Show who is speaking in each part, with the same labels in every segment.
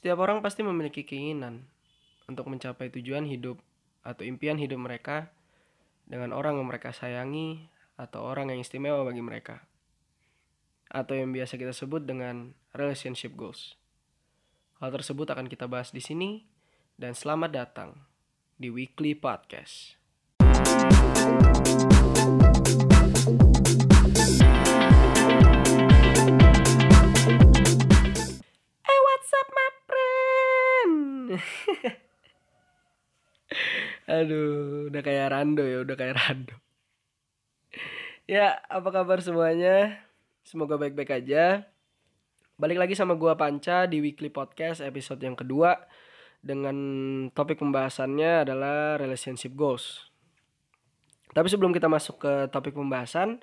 Speaker 1: Setiap orang pasti memiliki keinginan untuk mencapai tujuan hidup atau impian hidup mereka dengan orang yang mereka sayangi atau orang yang istimewa bagi mereka. Atau yang biasa kita sebut dengan relationship goals. Hal tersebut akan kita bahas di sini dan selamat datang di Weekly Podcast. Aduh, udah kayak rando ya, udah kayak rando. Ya, apa kabar semuanya? Semoga baik-baik aja. Balik lagi sama gua Panca di Weekly Podcast episode yang kedua dengan topik pembahasannya adalah relationship goals. Tapi sebelum kita masuk ke topik pembahasan,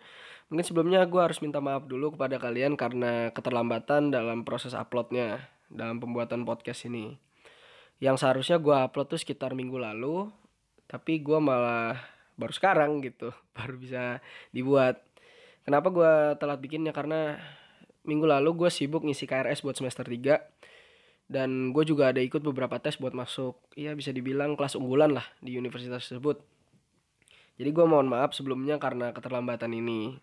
Speaker 1: mungkin sebelumnya gua harus minta maaf dulu kepada kalian karena keterlambatan dalam proses uploadnya dalam pembuatan podcast ini. Yang seharusnya gua upload tuh sekitar minggu lalu, tapi gua malah baru sekarang gitu, baru bisa dibuat. Kenapa gua telat bikinnya? Karena minggu lalu gue sibuk ngisi KRS buat semester 3 dan gue juga ada ikut beberapa tes buat masuk ya bisa dibilang kelas unggulan lah di universitas tersebut jadi gue mohon maaf sebelumnya karena keterlambatan ini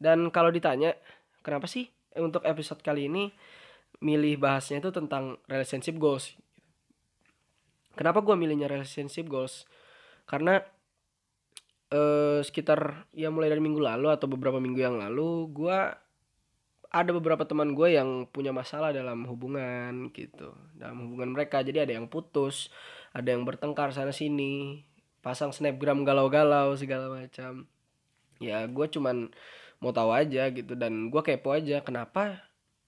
Speaker 1: dan kalau ditanya kenapa sih untuk episode kali ini milih bahasnya itu tentang relationship goals kenapa gue milihnya relationship goals? Karena eh, sekitar ya mulai dari minggu lalu atau beberapa minggu yang lalu gue ada beberapa teman gue yang punya masalah dalam hubungan gitu dalam hubungan mereka. Jadi ada yang putus ada yang bertengkar sana sini pasang snapgram galau-galau segala macam. Ya gue cuman mau tahu aja gitu dan gue kepo aja kenapa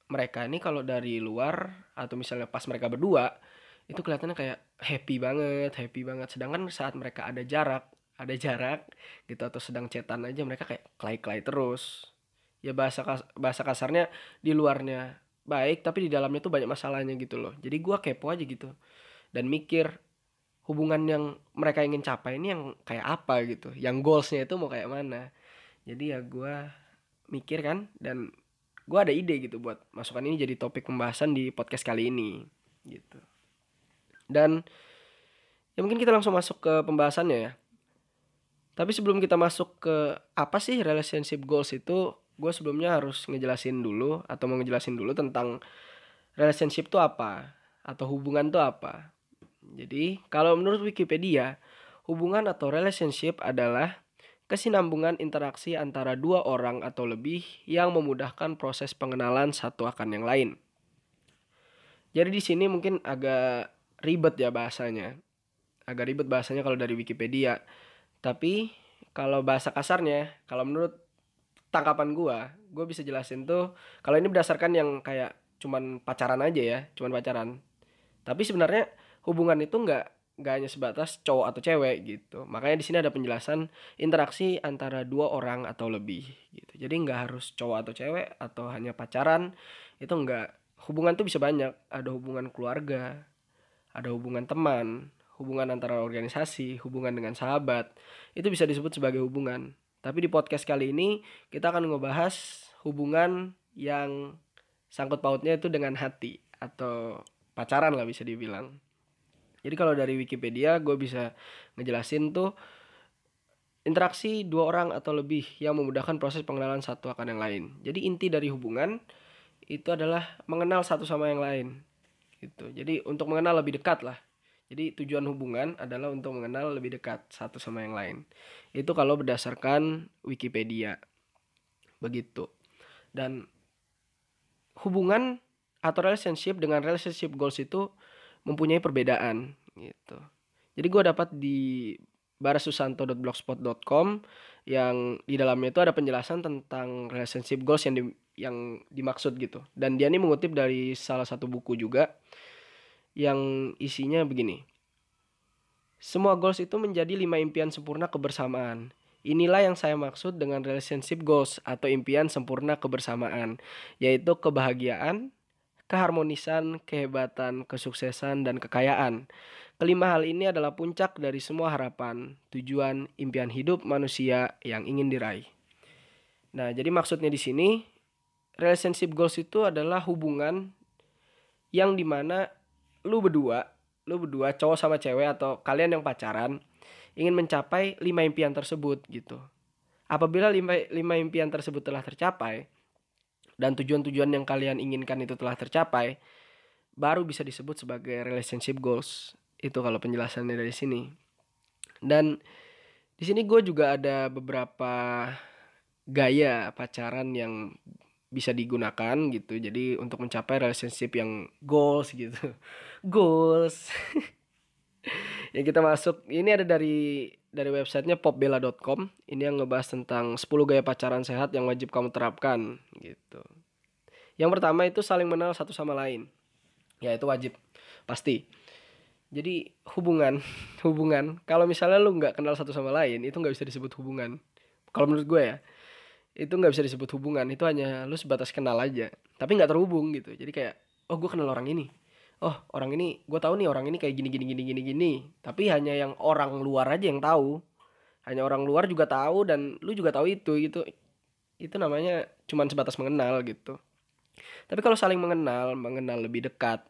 Speaker 1: mereka ini kalau dari luar atau misalnya pas mereka berdua itu kelihatannya kayak happy banget happy banget. Sedangkan saat mereka ada jarak ada jarak gitu atau sedang cetan aja mereka kayak kelai-kelai terus. Ya bahasa kas bahasa kasarnya di luarnya baik tapi di dalamnya tuh banyak masalahnya gitu loh. Jadi gua kepo aja gitu dan mikir hubungan yang mereka ingin capai ini yang kayak apa gitu. Yang goalsnya itu mau kayak mana. Jadi ya gua mikir kan dan gua ada ide gitu buat masukan ini jadi topik pembahasan di podcast kali ini gitu dan ya mungkin kita langsung masuk ke pembahasannya ya tapi sebelum kita masuk ke apa sih relationship goals itu gue sebelumnya harus ngejelasin dulu atau mau ngejelasin dulu tentang relationship itu apa atau hubungan itu apa. Jadi kalau menurut Wikipedia, hubungan atau relationship adalah kesinambungan interaksi antara dua orang atau lebih yang memudahkan proses pengenalan satu akan yang lain. Jadi di sini mungkin agak ribet ya bahasanya. Agak ribet bahasanya kalau dari Wikipedia. Tapi kalau bahasa kasarnya, kalau menurut tangkapan gua gua bisa jelasin tuh kalau ini berdasarkan yang kayak cuman pacaran aja ya cuman pacaran tapi sebenarnya hubungan itu nggak nggak hanya sebatas cowok atau cewek gitu makanya di sini ada penjelasan interaksi antara dua orang atau lebih gitu jadi nggak harus cowok atau cewek atau hanya pacaran itu nggak hubungan tuh bisa banyak ada hubungan keluarga ada hubungan teman hubungan antara organisasi hubungan dengan sahabat itu bisa disebut sebagai hubungan tapi di podcast kali ini kita akan ngebahas hubungan yang sangkut pautnya itu dengan hati atau pacaran lah bisa dibilang. Jadi kalau dari Wikipedia gue bisa ngejelasin tuh interaksi dua orang atau lebih yang memudahkan proses pengenalan satu akan yang lain. Jadi inti dari hubungan itu adalah mengenal satu sama yang lain. Gitu. Jadi untuk mengenal lebih dekat lah jadi tujuan hubungan adalah untuk mengenal lebih dekat satu sama yang lain. Itu kalau berdasarkan Wikipedia. Begitu. Dan hubungan atau relationship dengan relationship goals itu mempunyai perbedaan gitu. Jadi gue dapat di barasusanto.blogspot.com yang di dalamnya itu ada penjelasan tentang relationship goals yang di, yang dimaksud gitu. Dan dia ini mengutip dari salah satu buku juga yang isinya begini. Semua goals itu menjadi lima impian sempurna kebersamaan. Inilah yang saya maksud dengan relationship goals atau impian sempurna kebersamaan, yaitu kebahagiaan, keharmonisan, kehebatan, kesuksesan, dan kekayaan. Kelima hal ini adalah puncak dari semua harapan, tujuan, impian hidup manusia yang ingin diraih. Nah, jadi maksudnya di sini relationship goals itu adalah hubungan yang di mana lu berdua lu berdua cowok sama cewek atau kalian yang pacaran ingin mencapai lima impian tersebut gitu. Apabila lima, lima impian tersebut telah tercapai dan tujuan-tujuan yang kalian inginkan itu telah tercapai baru bisa disebut sebagai relationship goals. Itu kalau penjelasannya dari sini. Dan di sini gue juga ada beberapa gaya pacaran yang bisa digunakan gitu. Jadi untuk mencapai relationship yang goals gitu goals. Yang kita masuk. Ini ada dari dari websitenya popbella.com ini yang ngebahas tentang 10 gaya pacaran sehat yang wajib kamu terapkan gitu. Yang pertama itu saling mengenal satu sama lain ya itu wajib. Pasti. Jadi hubungan hubungan. Kalau misalnya lu nggak kenal satu sama lain itu nggak bisa disebut hubungan. Kalau menurut gue ya itu nggak bisa disebut hubungan. Itu hanya lu sebatas kenal aja. Tapi nggak terhubung gitu. Jadi kayak oh gue kenal orang ini oh orang ini gue tahu nih orang ini kayak gini gini gini gini gini. Tapi hanya yang orang luar aja yang tahu. Hanya orang luar juga tahu dan lu juga tahu itu itu itu namanya cuman sebatas mengenal gitu. Tapi kalau saling mengenal mengenal lebih dekat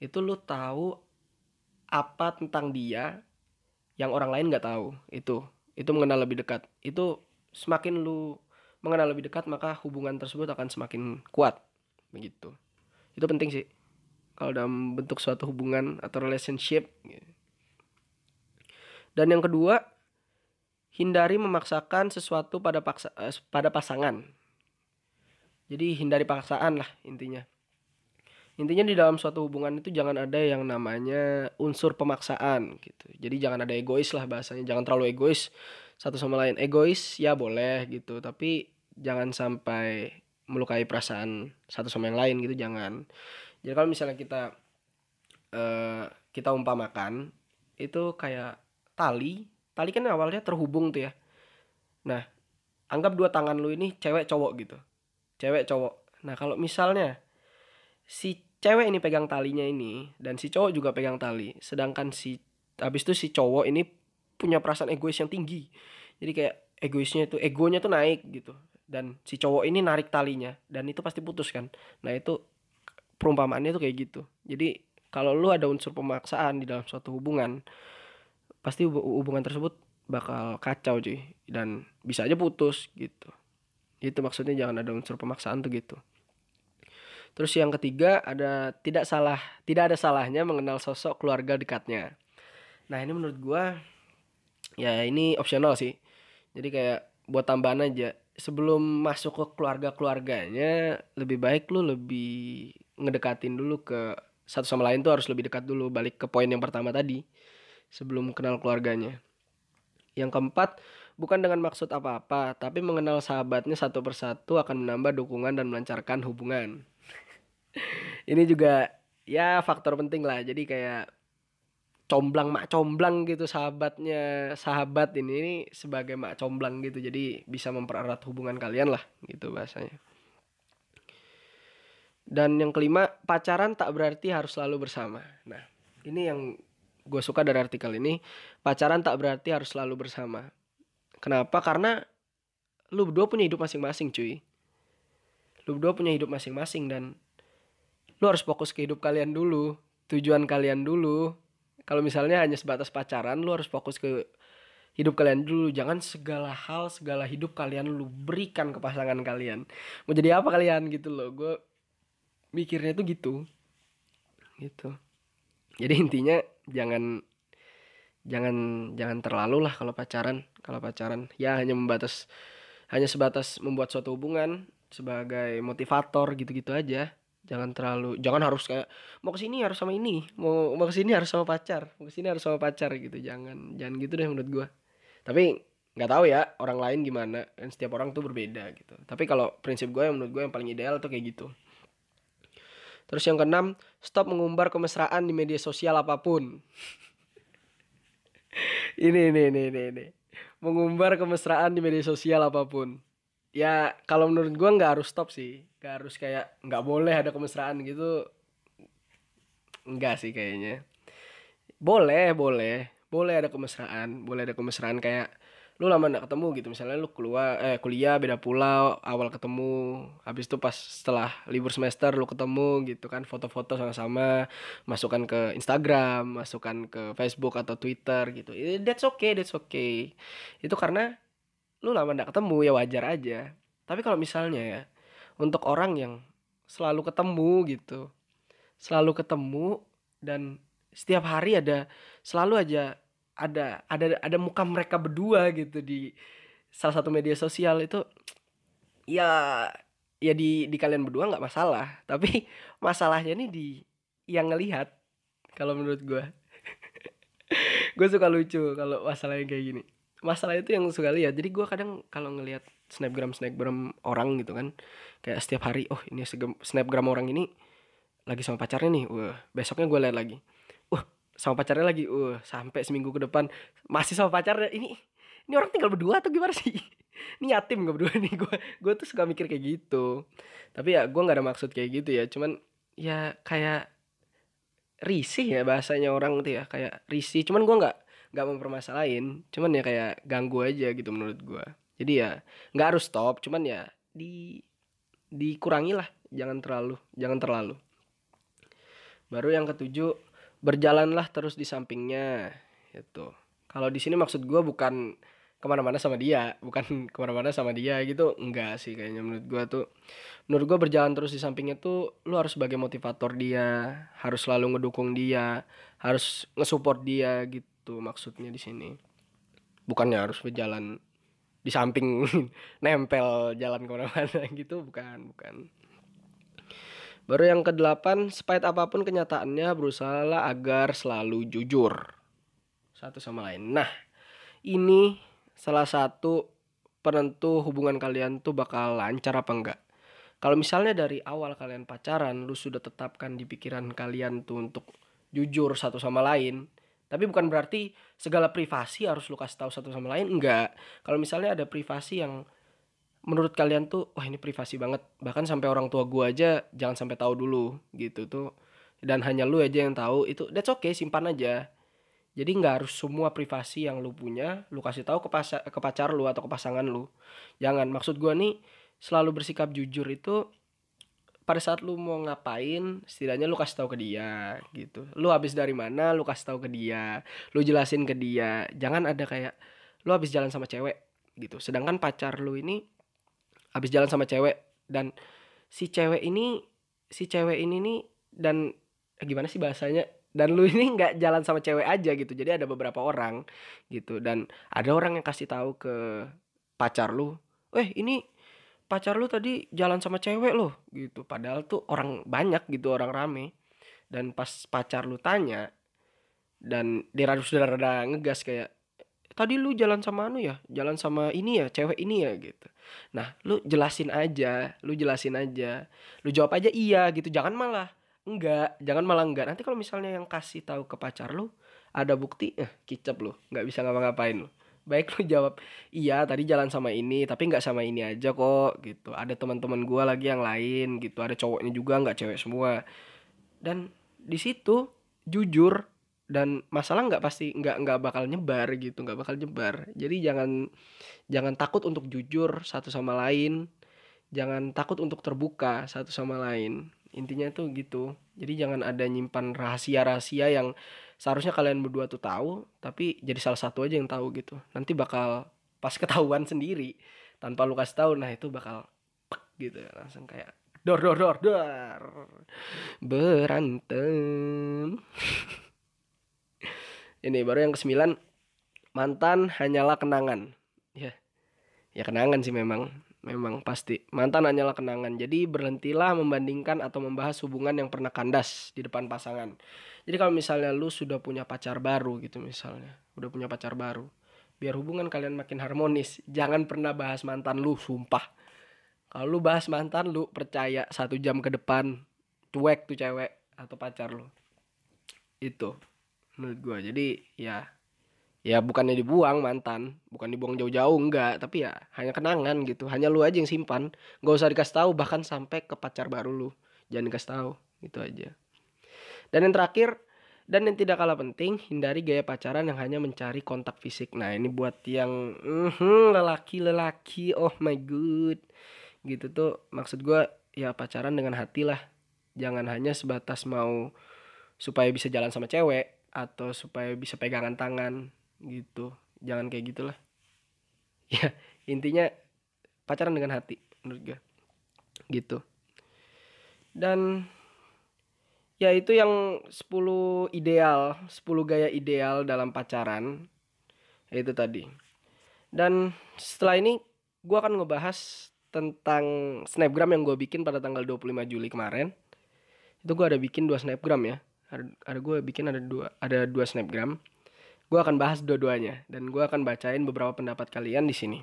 Speaker 1: itu lu tahu apa tentang dia yang orang lain nggak tahu. Itu itu mengenal lebih dekat. Itu semakin lu mengenal lebih dekat maka hubungan tersebut akan semakin kuat. Begitu. Itu penting sih kalau dalam bentuk suatu hubungan atau relationship dan yang kedua hindari memaksakan sesuatu pada paksa eh, pada pasangan. Jadi hindari paksaan lah intinya. Intinya di dalam suatu hubungan itu jangan ada yang namanya unsur pemaksaan gitu. Jadi jangan ada egois lah bahasanya. Jangan terlalu egois satu sama lain. Egois ya boleh gitu. Tapi jangan sampai melukai perasaan satu sama yang lain gitu. Jangan jadi kalau misalnya kita uh, kita umpamakan itu kayak tali. Tali kan awalnya terhubung tuh ya. Nah anggap dua tangan lu ini cewek cowok gitu. Cewek cowok. Nah kalau misalnya si cewek ini pegang talinya ini dan si cowok juga pegang tali sedangkan si habis itu si cowok ini punya perasaan egois yang tinggi. Jadi kayak egoisnya itu egonya tuh naik gitu. Dan si cowok ini narik talinya dan itu pasti putus kan. Nah itu perumpamaannya tuh kayak gitu. Jadi kalau lu ada unsur pemaksaan di dalam suatu hubungan pasti hubungan tersebut bakal kacau cuy. Dan bisa aja putus gitu. Itu maksudnya jangan ada unsur pemaksaan tuh gitu. Terus yang ketiga ada tidak salah tidak ada salahnya mengenal sosok keluarga dekatnya. Nah ini menurut gua ya ini opsional sih. Jadi kayak buat tambahan aja sebelum masuk ke keluarga keluarganya lebih baik lu lebih ngedekatin dulu ke satu sama lain tuh harus lebih dekat dulu balik ke poin yang pertama tadi sebelum kenal keluarganya. Yang keempat bukan dengan maksud apa-apa tapi mengenal sahabatnya satu persatu akan menambah dukungan dan melancarkan hubungan. Ini juga ya faktor penting lah. Jadi kayak comblang mak comblang gitu sahabatnya sahabat ini, ini sebagai mak comblang gitu. Jadi bisa mempererat hubungan kalian lah gitu bahasanya dan yang kelima pacaran tak berarti harus selalu bersama. Nah ini yang gue suka dari artikel ini. Pacaran tak berarti harus selalu bersama. Kenapa? Karena lu berdua punya hidup masing-masing cuy. Lu berdua punya hidup masing-masing dan lu harus fokus ke hidup kalian dulu tujuan kalian dulu. Kalau misalnya hanya sebatas pacaran lu harus fokus ke hidup kalian dulu. Jangan segala hal segala hidup kalian lu berikan ke pasangan kalian. Mau jadi apa kalian? Gitu loh. Gue mikirnya tuh gitu. Gitu. Jadi intinya jangan jangan jangan terlalu lah kalau pacaran. Kalau pacaran ya hanya membatas hanya sebatas membuat suatu hubungan sebagai motivator gitu-gitu aja. Jangan terlalu jangan harus kayak mau ke sini harus sama ini mau mau ke sini harus sama pacar mau ke sini harus sama pacar gitu. Jangan jangan gitu deh menurut gue tapi nggak tahu ya orang lain gimana dan setiap orang tuh berbeda gitu. Tapi kalau prinsip gue yang menurut gue yang paling ideal tuh kayak gitu terus yang keenam stop mengumbar kemesraan di media sosial apa pun. Ini ini ini ini ini. Mengumbar kemesraan di media sosial apa pun. Ya kalau menurut gue nggak harus stop sih. Nggak harus kayak nggak boleh ada kemesraan gitu. Enggak sih kayaknya. Boleh boleh. Boleh ada kemesraan. Boleh ada kemesraan kayak lu lama gak ketemu gitu. Misalnya lu keluar eh kuliah beda pulau awal ketemu habis itu pas setelah libur semester lu ketemu gitu kan foto-foto sama-sama masukkan ke Instagram masukkan ke Facebook atau Twitter gitu. That's okay that's okay. Itu karena lu lama gak ketemu ya wajar aja. Tapi kalau misalnya ya untuk orang yang selalu ketemu gitu selalu ketemu dan setiap hari ada selalu aja ada ada ada muka mereka berdua gitu di salah satu media sosial itu ya ya di di kalian berdua nggak masalah. Tapi masalahnya nih di yang ngelihat kalau menurut gue gue suka lucu kalau masalahnya kayak gini. Masalah itu yang suka lihat. Jadi gue kadang kalau ngelihat snapgram snapgram orang gitu kan kayak setiap hari oh ini snapgram orang ini lagi sama pacarnya nih. Wah besoknya gue lihat lagi sama pacarnya lagi uh sampai seminggu ke depan masih sama pacarnya. Ini ini orang tinggal berdua atau gimana sih? Ini yatim gak berdua nih gue gue tuh suka mikir kayak gitu. Tapi ya gue nggak ada maksud kayak gitu ya. Cuman ya kayak risih ya bahasanya orang tuh ya. Kayak risih. Cuman gue nggak nggak mempermasalahin. Cuman ya kayak ganggu aja gitu menurut gue jadi ya nggak harus stop. Cuman ya di dikurangi lah jangan terlalu jangan terlalu. Baru yang ketujuh berjalanlah terus di sampingnya itu kalau di sini maksud gue bukan ke mana-mana sama dia bukan ke mana-mana sama dia gitu. Enggak sih kayaknya menurut gue tuh. Menurut gue berjalan terus di sampingnya tuh lu harus sebagai motivator dia harus selalu ngedukung dia harus ngesupport dia gitu maksudnya di sini. Bukannya harus berjalan di samping nempel jalan ke mana-mana gitu. Bukan bukan Baru yang kedelapan, sepahit apa pun kenyataannya berusahalah agar selalu jujur satu sama lain. Nah, ini salah satu penentu hubungan kalian tuh bakal lancar apa enggak. Kalau misalnya dari awal kalian pacaran, lu sudah tetapkan di pikiran kalian tuh untuk jujur satu sama lain, tapi bukan berarti segala privasi harus lu kasih tahu satu sama lain, enggak. Kalau misalnya ada privasi yang menurut kalian tuh wah ini privasi banget. Bahkan sampai orang tua gue aja jangan sampai tahu dulu gitu tuh. Dan hanya lu aja yang tahu itu that's okay simpan aja. Jadi nggak harus semua privasi yang lu punya lu kasih tahu ke, pas ke pacar lu atau ke pasangan lu. Jangan. Maksud gue nih selalu bersikap jujur itu pada saat lu mau ngapain setidaknya lu kasih tahu ke dia gitu. Lu habis dari mana lu kasih tahu ke dia. Lu jelasin ke dia. Jangan ada kayak lu habis jalan sama cewek gitu. Sedangkan pacar lu ini habis jalan sama cewek. Dan si cewek ini si cewek ini nih dan eh, gimana sih bahasanya? Dan lu ini nggak jalan sama cewek aja gitu. Jadi ada beberapa orang gitu. Dan ada orang yang kasih tahu ke pacar lu eh ini pacar lu tadi jalan sama cewek loh gitu. Padahal tuh orang banyak gitu orang rame. Dan pas pacar lu tanya dan dia sudah rada ngegas kayak tadi lu jalan sama anu ya? Jalan sama ini ya? Cewek ini ya? Gitu. Nah lu jelasin aja. Lu jelasin aja. Lu jawab aja iya gitu. Jangan malah enggak. Jangan malah enggak. Nanti kalau misalnya yang kasih tahu ke pacar lu ada bukti eh kicap lu. Nggak bisa ngapa-ngapain lu. Baik lu jawab iya tadi jalan sama ini tapi nggak sama ini aja kok. Gitu. Ada teman-teman gua lagi yang lain gitu. Ada cowoknya juga nggak cewek semua. Dan di situ jujur dan masalah nggak pasti nggak nggak bakal nyebar gitu nggak bakal nyebar. Jadi jangan jangan takut untuk jujur satu sama lain. Jangan takut untuk terbuka satu sama lain. Intinya tuh gitu. Jadi jangan ada nyimpan rahasia-rahasia yang seharusnya kalian berdua tuh tahu tapi jadi salah satu aja yang tahu gitu. Nanti bakal pas ketahuan sendiri tanpa lu kasih tahu nah itu bakal pek gitu langsung kayak dor dor dor dor. Berantem ini baru yang kesembilan mantan hanyalah kenangan. Ya. Ya kenangan sih memang memang pasti. Mantan hanyalah kenangan. Jadi berhentilah membandingkan atau membahas hubungan yang pernah kandas di depan pasangan. Jadi kalau misalnya lu sudah punya pacar baru gitu misalnya udah punya pacar baru biar hubungan kalian makin harmonis. Jangan pernah bahas mantan lu sumpah. Kalau lu bahas mantan lu percaya satu jam ke depan cuek tuh cewek atau pacar lu. Itu menurut gue jadi ya ya bukannya dibuang mantan. Bukan dibuang jauh-jauh enggak. Tapi ya hanya kenangan gitu. Hanya lu aja yang simpan. Nggak usah dikasih tahu bahkan sampai ke pacar baru lu. Jangan dikasih tahu. Gitu aja. Dan yang terakhir Dan yang tidak kalah penting, hindari gaya pacaran yang hanya mencari kontak fisik. Nah, ini buat yang uh, lelaki-lelaki, oh my god. Gitu tuh maksud gue ya pacaran dengan hati lah. Jangan hanya sebatas mau supaya bisa jalan sama cewek atau supaya bisa pegangan tangan gitu. Jangan kayak gitulah. Ya, intinya pacaran dengan hati menurut gue. Gitu. Dan ya itu yang 10 ideal 10 gaya ideal dalam pacaran itu tadi dan setelah ini gue akan ngebahas tentang snapgram yang gue bikin pada tanggal 25 Juli kemarin itu gue ada bikin dua snapgram ya ada, ada gue bikin ada dua ada dua snapgram gue akan bahas dua-duanya dan gue akan bacain beberapa pendapat kalian di sini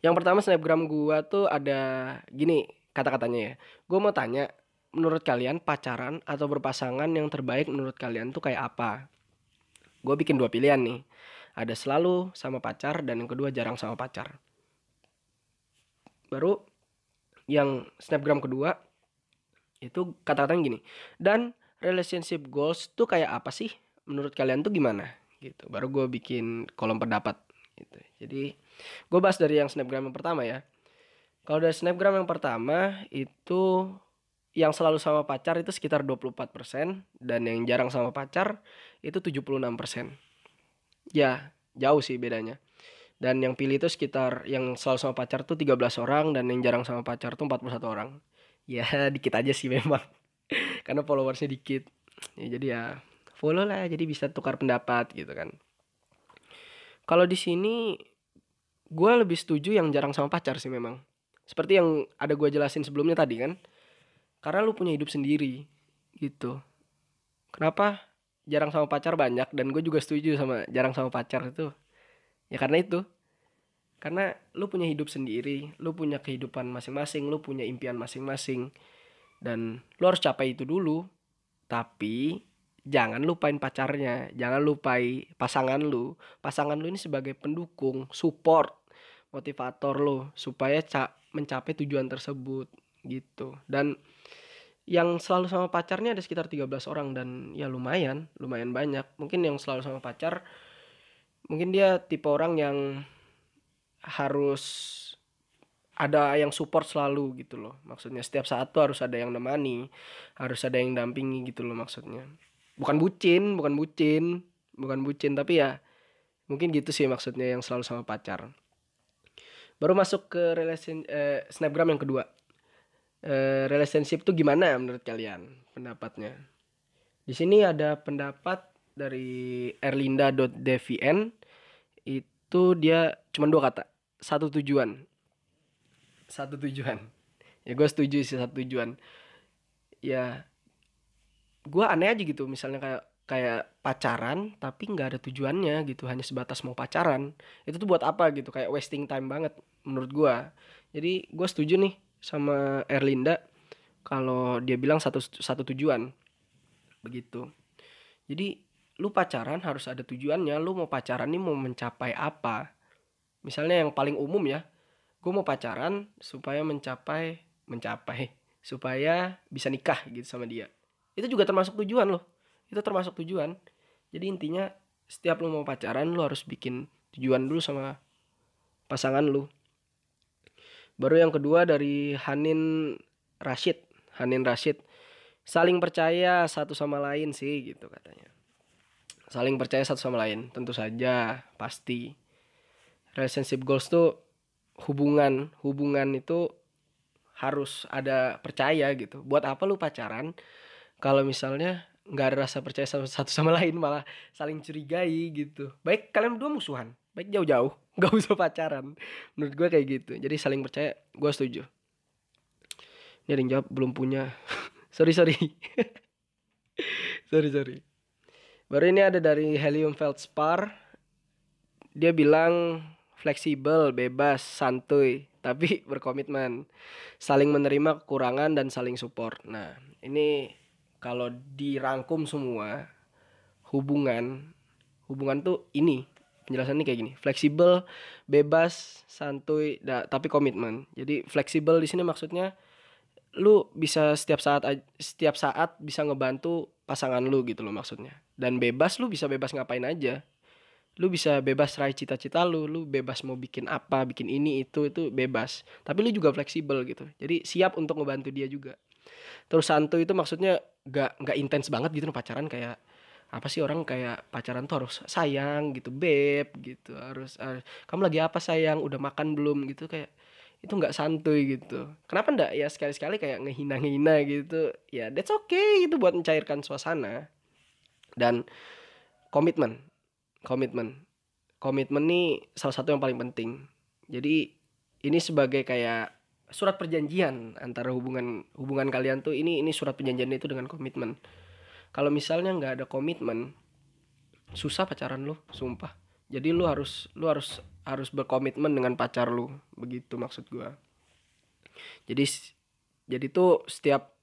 Speaker 1: yang pertama snapgram gue tuh ada gini kata-katanya ya gue mau tanya menurut kalian pacaran atau berpasangan yang terbaik menurut kalian tuh kayak apa? Gue bikin dua pilihan nih. Ada selalu sama pacar dan yang kedua jarang sama pacar. Baru yang snapgram kedua itu kata-katanya gini. Dan relationship goals tuh kayak apa sih? Menurut kalian tuh gimana? Gitu. Baru gue bikin kolom pendapat. Gitu. Jadi gue bahas dari yang snapgram yang pertama ya. Kalau dari snapgram yang pertama itu yang selalu sama pacar itu sekitar 24% dan yang jarang sama pacar itu 76%. Ya, jauh sih bedanya. Dan yang pilih itu sekitar yang selalu sama pacar tuh 13 orang dan yang jarang sama pacar tuh 41 orang. Ya, dikit aja sih memang. Karena followersnya dikit. Ya, jadi ya follow lah jadi bisa tukar pendapat gitu kan. Kalau di sini gue lebih setuju yang jarang sama pacar sih memang. Seperti yang ada gue jelasin sebelumnya tadi kan karena lu punya hidup sendiri gitu kenapa jarang sama pacar banyak dan gue juga setuju sama jarang sama pacar itu ya karena itu karena lu punya hidup sendiri lu punya kehidupan masing-masing lu punya impian masing-masing dan lu harus capai itu dulu. Tapi jangan lupain pacarnya. Jangan lupai pasangan lu. Pasangan lu ini sebagai pendukung support motivator lo supaya mencapai tujuan tersebut gitu. Dan yang selalu sama pacarnya ada sekitar 13 orang dan ya lumayan, lumayan banyak. Mungkin yang selalu sama pacar mungkin dia tipe orang yang harus ada yang support selalu gitu loh. Maksudnya setiap saat tuh harus ada yang nemani, harus ada yang dampingi gitu loh maksudnya. Bukan bucin, bukan bucin, bukan bucin tapi ya mungkin gitu sih maksudnya yang selalu sama pacar. Baru masuk ke relation eh, snapgram yang kedua uh, relationship tuh gimana menurut kalian pendapatnya? Di sini ada pendapat dari erlinda.devn itu dia cuma dua kata satu tujuan satu tujuan. Ya gue setuju sih satu tujuan. Ya gue aneh aja gitu misalnya kayak kayak pacaran tapi nggak ada tujuannya gitu hanya sebatas mau pacaran. Itu tuh buat apa gitu kayak wasting time banget menurut gue jadi gue setuju nih sama Erlinda kalau dia bilang satu satu tujuan. Begitu. Jadi lu pacaran harus ada tujuannya lu mau pacaran nih mau mencapai apa? Misalnya yang paling umum ya gue mau pacaran supaya mencapai mencapai supaya bisa nikah gitu sama dia itu juga termasuk tujuan loh itu termasuk tujuan jadi intinya setiap lu mau pacaran lu harus bikin tujuan dulu sama pasangan lu Baru yang kedua dari Hanin Rashid. Hanin Rashid. Saling percaya satu sama lain sih gitu katanya. Saling percaya satu sama lain. Tentu saja pasti. Relationship goals tuh hubungan. Hubungan itu harus ada percaya gitu. Buat apa lu pacaran kalau misalnya nggak ada rasa percaya sama satu sama lain malah saling curigai gitu. Baik kalian berdua musuhan, baik jauh-jauh nggak usah pacaran menurut gue kayak gitu jadi saling percaya gue setuju ini ada yang jawab belum punya sorry sorry sorry sorry baru ini ada dari Helium Feldspar dia bilang fleksibel bebas santuy tapi berkomitmen saling menerima kekurangan dan saling support. Nah ini kalau dirangkum semua hubungan hubungan tuh ini penjelasannya kayak gini. Fleksibel bebas santuy da, tapi komitmen. Jadi fleksibel di sini maksudnya lu bisa setiap saat setiap saat bisa ngebantu pasangan lu gitu loh maksudnya. Dan bebas lu bisa bebas ngapain aja lu bisa bebas raih cita-cita lu lu bebas mau bikin apa bikin ini itu itu bebas. Tapi lu juga fleksibel gitu. Jadi siap untuk ngebantu dia juga. Terus santu itu maksudnya gak gak intens banget gitu pacaran kayak apa sih orang kayak pacaran tuh harus sayang gitu beb gitu harus, harus kamu lagi apa sayang? Udah makan belum? Gitu kayak itu nggak santuy gitu. Kenapa ndak? Ya sekali-sekali kayak ngehina-ngehina gitu. Ya that's okay gitu buat mencairkan suasana dan komitmen komitmen. Komitmen nih salah satu yang paling penting. Jadi ini sebagai kayak surat perjanjian antara hubungan hubungan kalian tuh ini ini surat perjanjian itu dengan komitmen. Kalau misalnya nggak ada komitmen susah pacaran lu sumpah. Jadi lu harus lu harus harus berkomitmen dengan pacar lu begitu maksud gua. Jadi jadi tuh setiap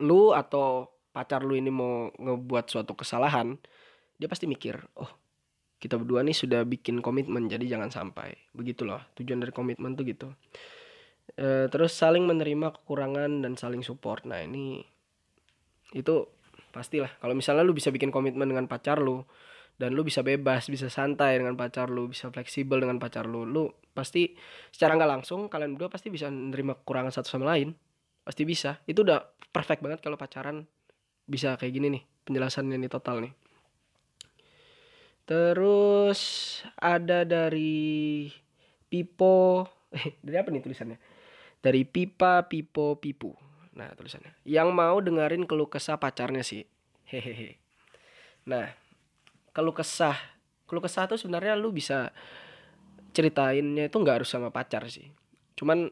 Speaker 1: lu atau pacar lu ini mau ngebuat suatu kesalahan dia pasti mikir oh kita berdua nih sudah bikin komitmen jadi jangan sampai. Begitu loh tujuan dari komitmen tuh gitu. E, terus saling menerima kekurangan dan saling support. Nah ini itu pastilah. Kalau misalnya lu bisa bikin komitmen dengan pacar lu dan lu bisa bebas bisa santai dengan pacar lu bisa fleksibel dengan pacar lu lu pasti secara nggak langsung kalian berdua pasti bisa menerima kekurangan satu sama lain. Pasti bisa. Itu udah perfect banget kalau pacaran bisa kayak gini nih penjelasannya nih total nih terus ada dari Pipo eh dari apa nih tulisannya? Dari Pipa Pipo Pipu. Nah tulisannya. Yang mau dengerin keluh kesah pacarnya sih. Hehehe. Nah kalau kesah. Kalau kesah tuh sebenarnya lu bisa ceritainnya itu nggak harus sama pacar sih. Cuman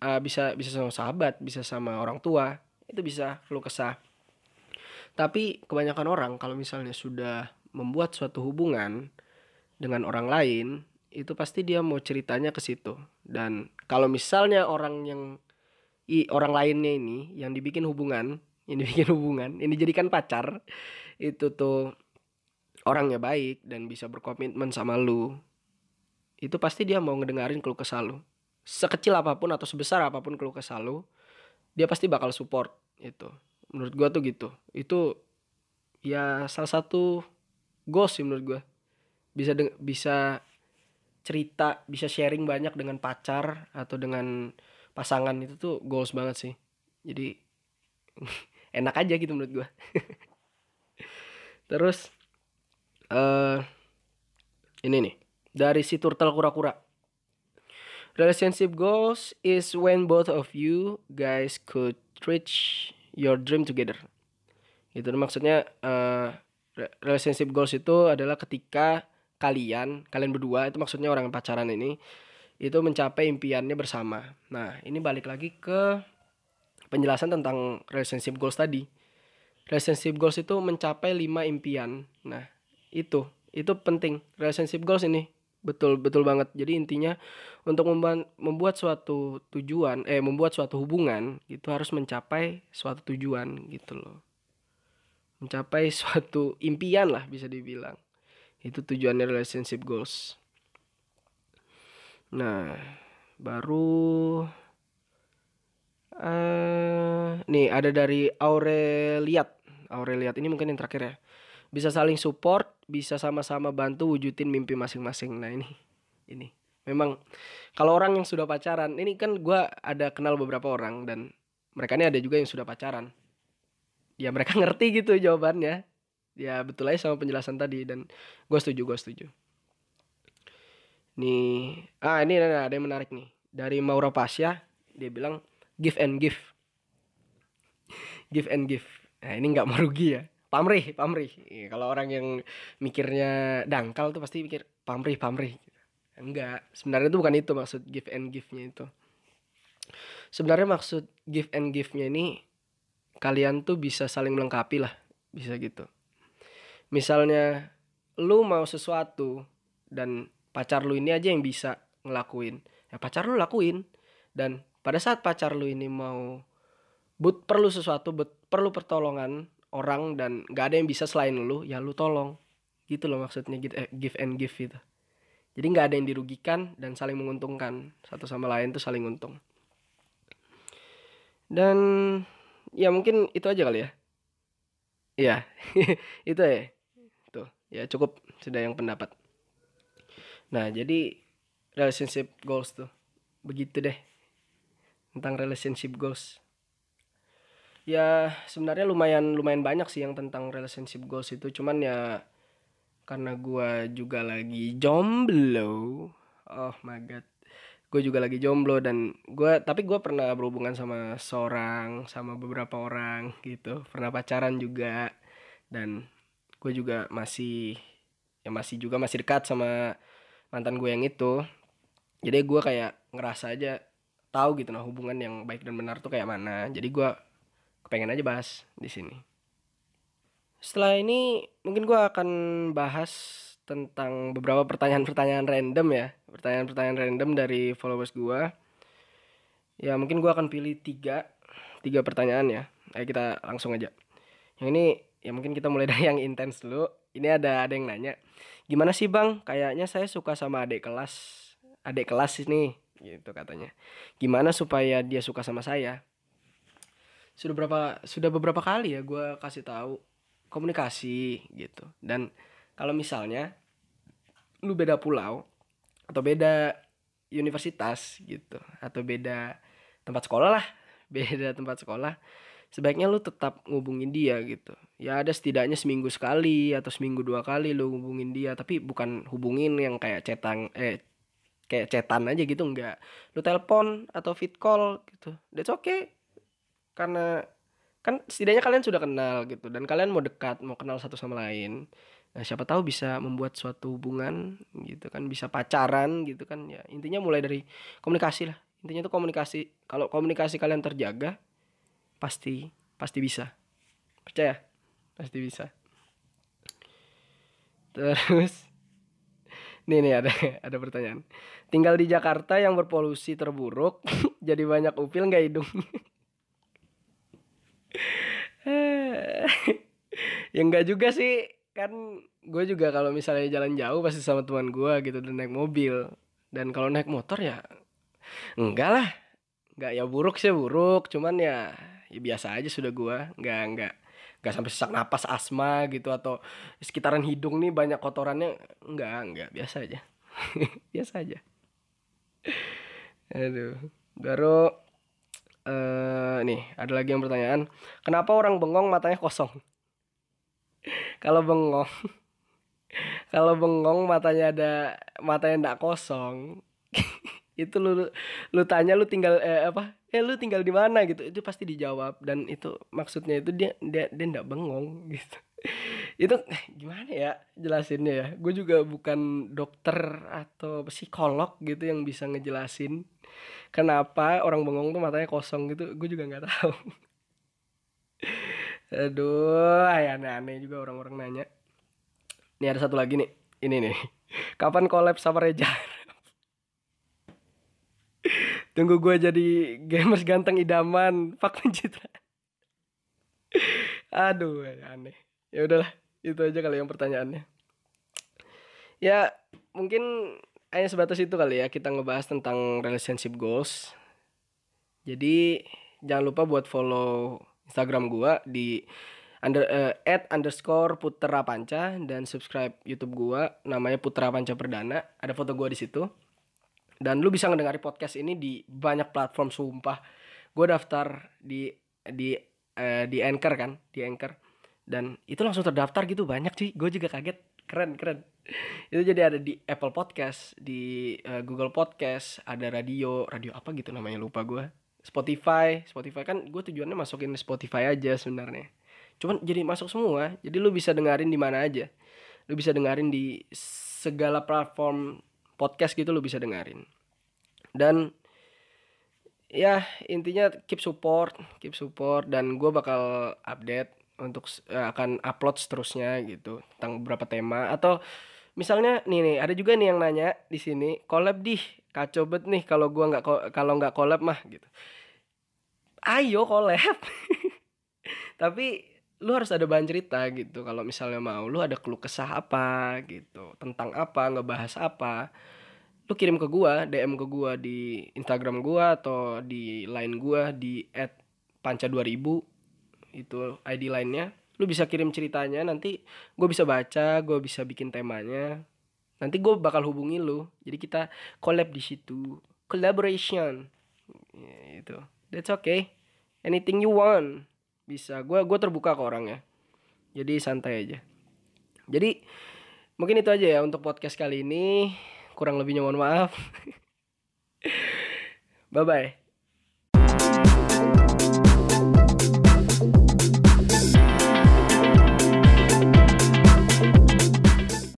Speaker 1: uh, bisa bisa sama sahabat bisa sama orang tua itu bisa lu kesah. Tapi kebanyakan orang kalau misalnya sudah membuat suatu hubungan dengan orang lain itu pasti dia mau ceritanya ke situ. Dan kalau misalnya orang yang i, orang lainnya ini yang dibikin hubungan ini bikin hubungan ini jadikan pacar itu tuh orangnya baik dan bisa berkomitmen sama lu itu pasti dia mau ngedengerin keluh kesah lu. Sekecil apa pun atau sebesar apa pun keluh kesah lu dia pasti bakal support itu. Menurut gua tuh gitu. Itu ya salah satu goals sih menurut gua bisa bisa cerita bisa sharing banyak dengan pacar atau dengan pasangan itu tuh goals banget sih jadi enak aja gitu menurut gua terus uh, ini nih dari si turtle kura-kura. Relationship goals is when both of you guys could reach your dream together. Itu maksudnya uh, relationship goals itu adalah ketika kalian, kalian berdua itu maksudnya orang yang pacaran ini itu mencapai impiannya bersama. Nah, ini balik lagi ke penjelasan tentang relationship goals tadi. Relationship goals itu mencapai lima impian. Nah, itu itu penting relationship goals ini betul betul banget jadi intinya untuk membuat membuat suatu tujuan eh membuat suatu hubungan itu harus mencapai suatu tujuan gitu loh mencapai suatu impian lah bisa dibilang. Itu tujuannya relationship goals. Nah baru uh, nih ada dari Aureliat. Aureliat ini mungkin yang terakhir ya. Bisa saling support bisa sama-sama bantu wujudin mimpi masing-masing. Nah ini ini. Memang kalau orang yang sudah pacaran ini kan gue ada kenal beberapa orang dan mereka ini ada juga yang sudah pacaran ya mereka ngerti gitu jawabannya. Ya betul aja sama penjelasan tadi dan gue setuju gue setuju. Nih ah ini ada yang menarik nih. Dari Maura Pasya dia bilang give and give. Give and give. Nah ini nggak merugi ya. Pamrih pamrih. Ya, kalau orang yang mikirnya dangkal tuh pasti mikir pamrih pamrih. Enggak sebenarnya itu bukan itu maksud give and give-nya itu. Sebenarnya maksud give and give-nya ini kalian tuh bisa saling melengkapi lah bisa gitu. Misalnya lu mau sesuatu dan pacar lu ini aja yang bisa ngelakuin. Ya pacar lu lakuin. Dan pada saat pacar lu ini mau but perlu sesuatu but perlu pertolongan orang dan gak ada yang bisa selain lu ya lu tolong. Gitu loh maksudnya gitu eh, give and give itu jadi nggak ada yang dirugikan dan saling menguntungkan. Satu sama lain tuh saling untung. Dan ya mungkin itu aja kali ya. Iya itu ya. Tuh ya cukup sudah yang pendapat. Nah jadi relationship goals tuh begitu deh. Tentang relationship goals. Ya sebenarnya lumayan lumayan banyak sih yang tentang relationship goals itu. Cuman ya karena gua juga lagi jomblo. Oh my god gue juga lagi jomblo dan gue tapi gue pernah berhubungan sama seorang sama beberapa orang gitu. Pernah pacaran juga dan gue juga masih ya masih juga masih dekat sama mantan gue yang itu. Jadi gue kayak ngerasa aja tahu gitu nah hubungan yang baik dan benar tuh kayak mana. Jadi gue kepengen aja bahas di sini. Setelah ini mungkin gue akan bahas tentang beberapa pertanyaan-pertanyaan random ya. Pertanyaan-pertanyaan random dari followers gue ya mungkin gue akan pilih tiga tiga pertanyaan ya. Ayo kita langsung aja. Yang ini ya mungkin kita mulai dari yang intens dulu. Ini ada ada yang nanya gimana sih bang? Kayaknya saya suka sama adik kelas. Adik kelas ini gitu katanya. Gimana supaya dia suka sama saya? Sudah berapa sudah beberapa kali ya gue kasih tahu. Komunikasi gitu. Dan kalau misalnya lu beda pulau atau beda universitas gitu atau beda tempat sekolah lah beda tempat sekolah sebaiknya lu tetap ngubungin dia gitu. Ya ada setidaknya seminggu sekali atau seminggu dua kali lu ngubungin dia tapi bukan hubungin yang kayak cetang eh kayak cetan aja gitu enggak lu telepon atau fit call gitu that's okay. Karena kan setidaknya kalian sudah kenal gitu dan kalian mau dekat mau kenal satu sama lain Nah, siapa tahu bisa membuat suatu hubungan gitu kan, bisa pacaran gitu kan ya. Intinya mulai dari komunikasi lah. Intinya itu komunikasi. Kalau komunikasi kalian terjaga, pasti pasti bisa. Percaya? Pasti bisa. Terus nih nih ada ada pertanyaan. Tinggal di Jakarta yang berpolusi terburuk, jadi banyak upil nggak hidung? ya enggak juga sih kan gue juga kalau misalnya jalan jauh pasti sama teman gue gitu dan naik mobil. Dan kalau naik motor ya enggak lah. Enggak ya buruk sih buruk. Cuman ya, ya biasa aja sudah gue enggak enggak enggak sampai sesak napas asma gitu atau sekitaran hidung nih banyak kotorannya. Enggak enggak biasa aja. Biasa aja. Aduh. Baru uh, nih ada lagi yang pertanyaan kenapa orang bengong matanya kosong kalau bengong. Kalau bengong matanya ada matanya ndak kosong. Itu lu lu tanya lu tinggal eh, apa? Eh lu tinggal di mana gitu. Itu pasti dijawab. Dan itu maksudnya itu dia dia dia ndak bengong gitu. Itu eh, gimana ya jelasinnya ya? Gue juga bukan dokter atau psikolog gitu yang bisa ngejelasin kenapa orang bengong tuh matanya kosong gitu. Gue juga nggak tahu Aduh, aneh-aneh juga orang-orang nanya. Nih ada satu lagi nih. Ini nih. Kapan collab sama Reja? Tunggu gue jadi gamers ganteng idaman. Pak pencitra. Aduh, aneh. Ya udahlah, itu aja kali yang pertanyaannya. Ya, mungkin hanya sebatas itu kali ya kita ngebahas tentang relationship goals. Jadi, jangan lupa buat follow Instagram gua di under uh, at underscore Putra Panca dan subscribe YouTube gua namanya Putra Panca Perdana. Ada foto gua di situ. Dan lu bisa ngedengari podcast ini di banyak platform sumpah. Gue daftar di di uh, di Anchor kan, di Anchor. Dan itu langsung terdaftar gitu banyak sih. Gue juga kaget. Keren, keren. itu jadi ada di Apple Podcast, di uh, Google Podcast, ada radio, radio apa gitu namanya lupa gue Spotify Spotify kan gue tujuannya masukin Spotify aja sebenarnya. Cuman jadi masuk semua jadi lu bisa dengerin di mana aja. Lu bisa dengerin di segala platform podcast gitu lu bisa dengerin. Dan ya intinya keep support keep support dan gue bakal update untuk uh, akan upload seterusnya gitu tentang beberapa tema. Atau misalnya nih nih ada juga nih yang nanya di sini collab di kacau bet nih kalau gua nggak kalau nggak collab mah gitu. Ayo collab. Tapi lu harus ada bahan cerita gitu. Kalau misalnya mau lu ada keluh kesah apa gitu. Tentang apa ngebahas apa lu kirim ke gua DM ke gua di Instagram gua atau di line gua di at panca 2000 itu ID lainnya lu bisa kirim ceritanya nanti gue bisa baca gue bisa bikin temanya nanti gue bakal hubungi lu. Jadi kita collab di situ. Collaboration. Ya, itu. That's okay. Anything you want. Bisa. Gue gue terbuka ke orangnya jadi santai aja. Jadi mungkin itu aja ya untuk podcast kali ini. Kurang lebihnya mohon maaf. Bye bye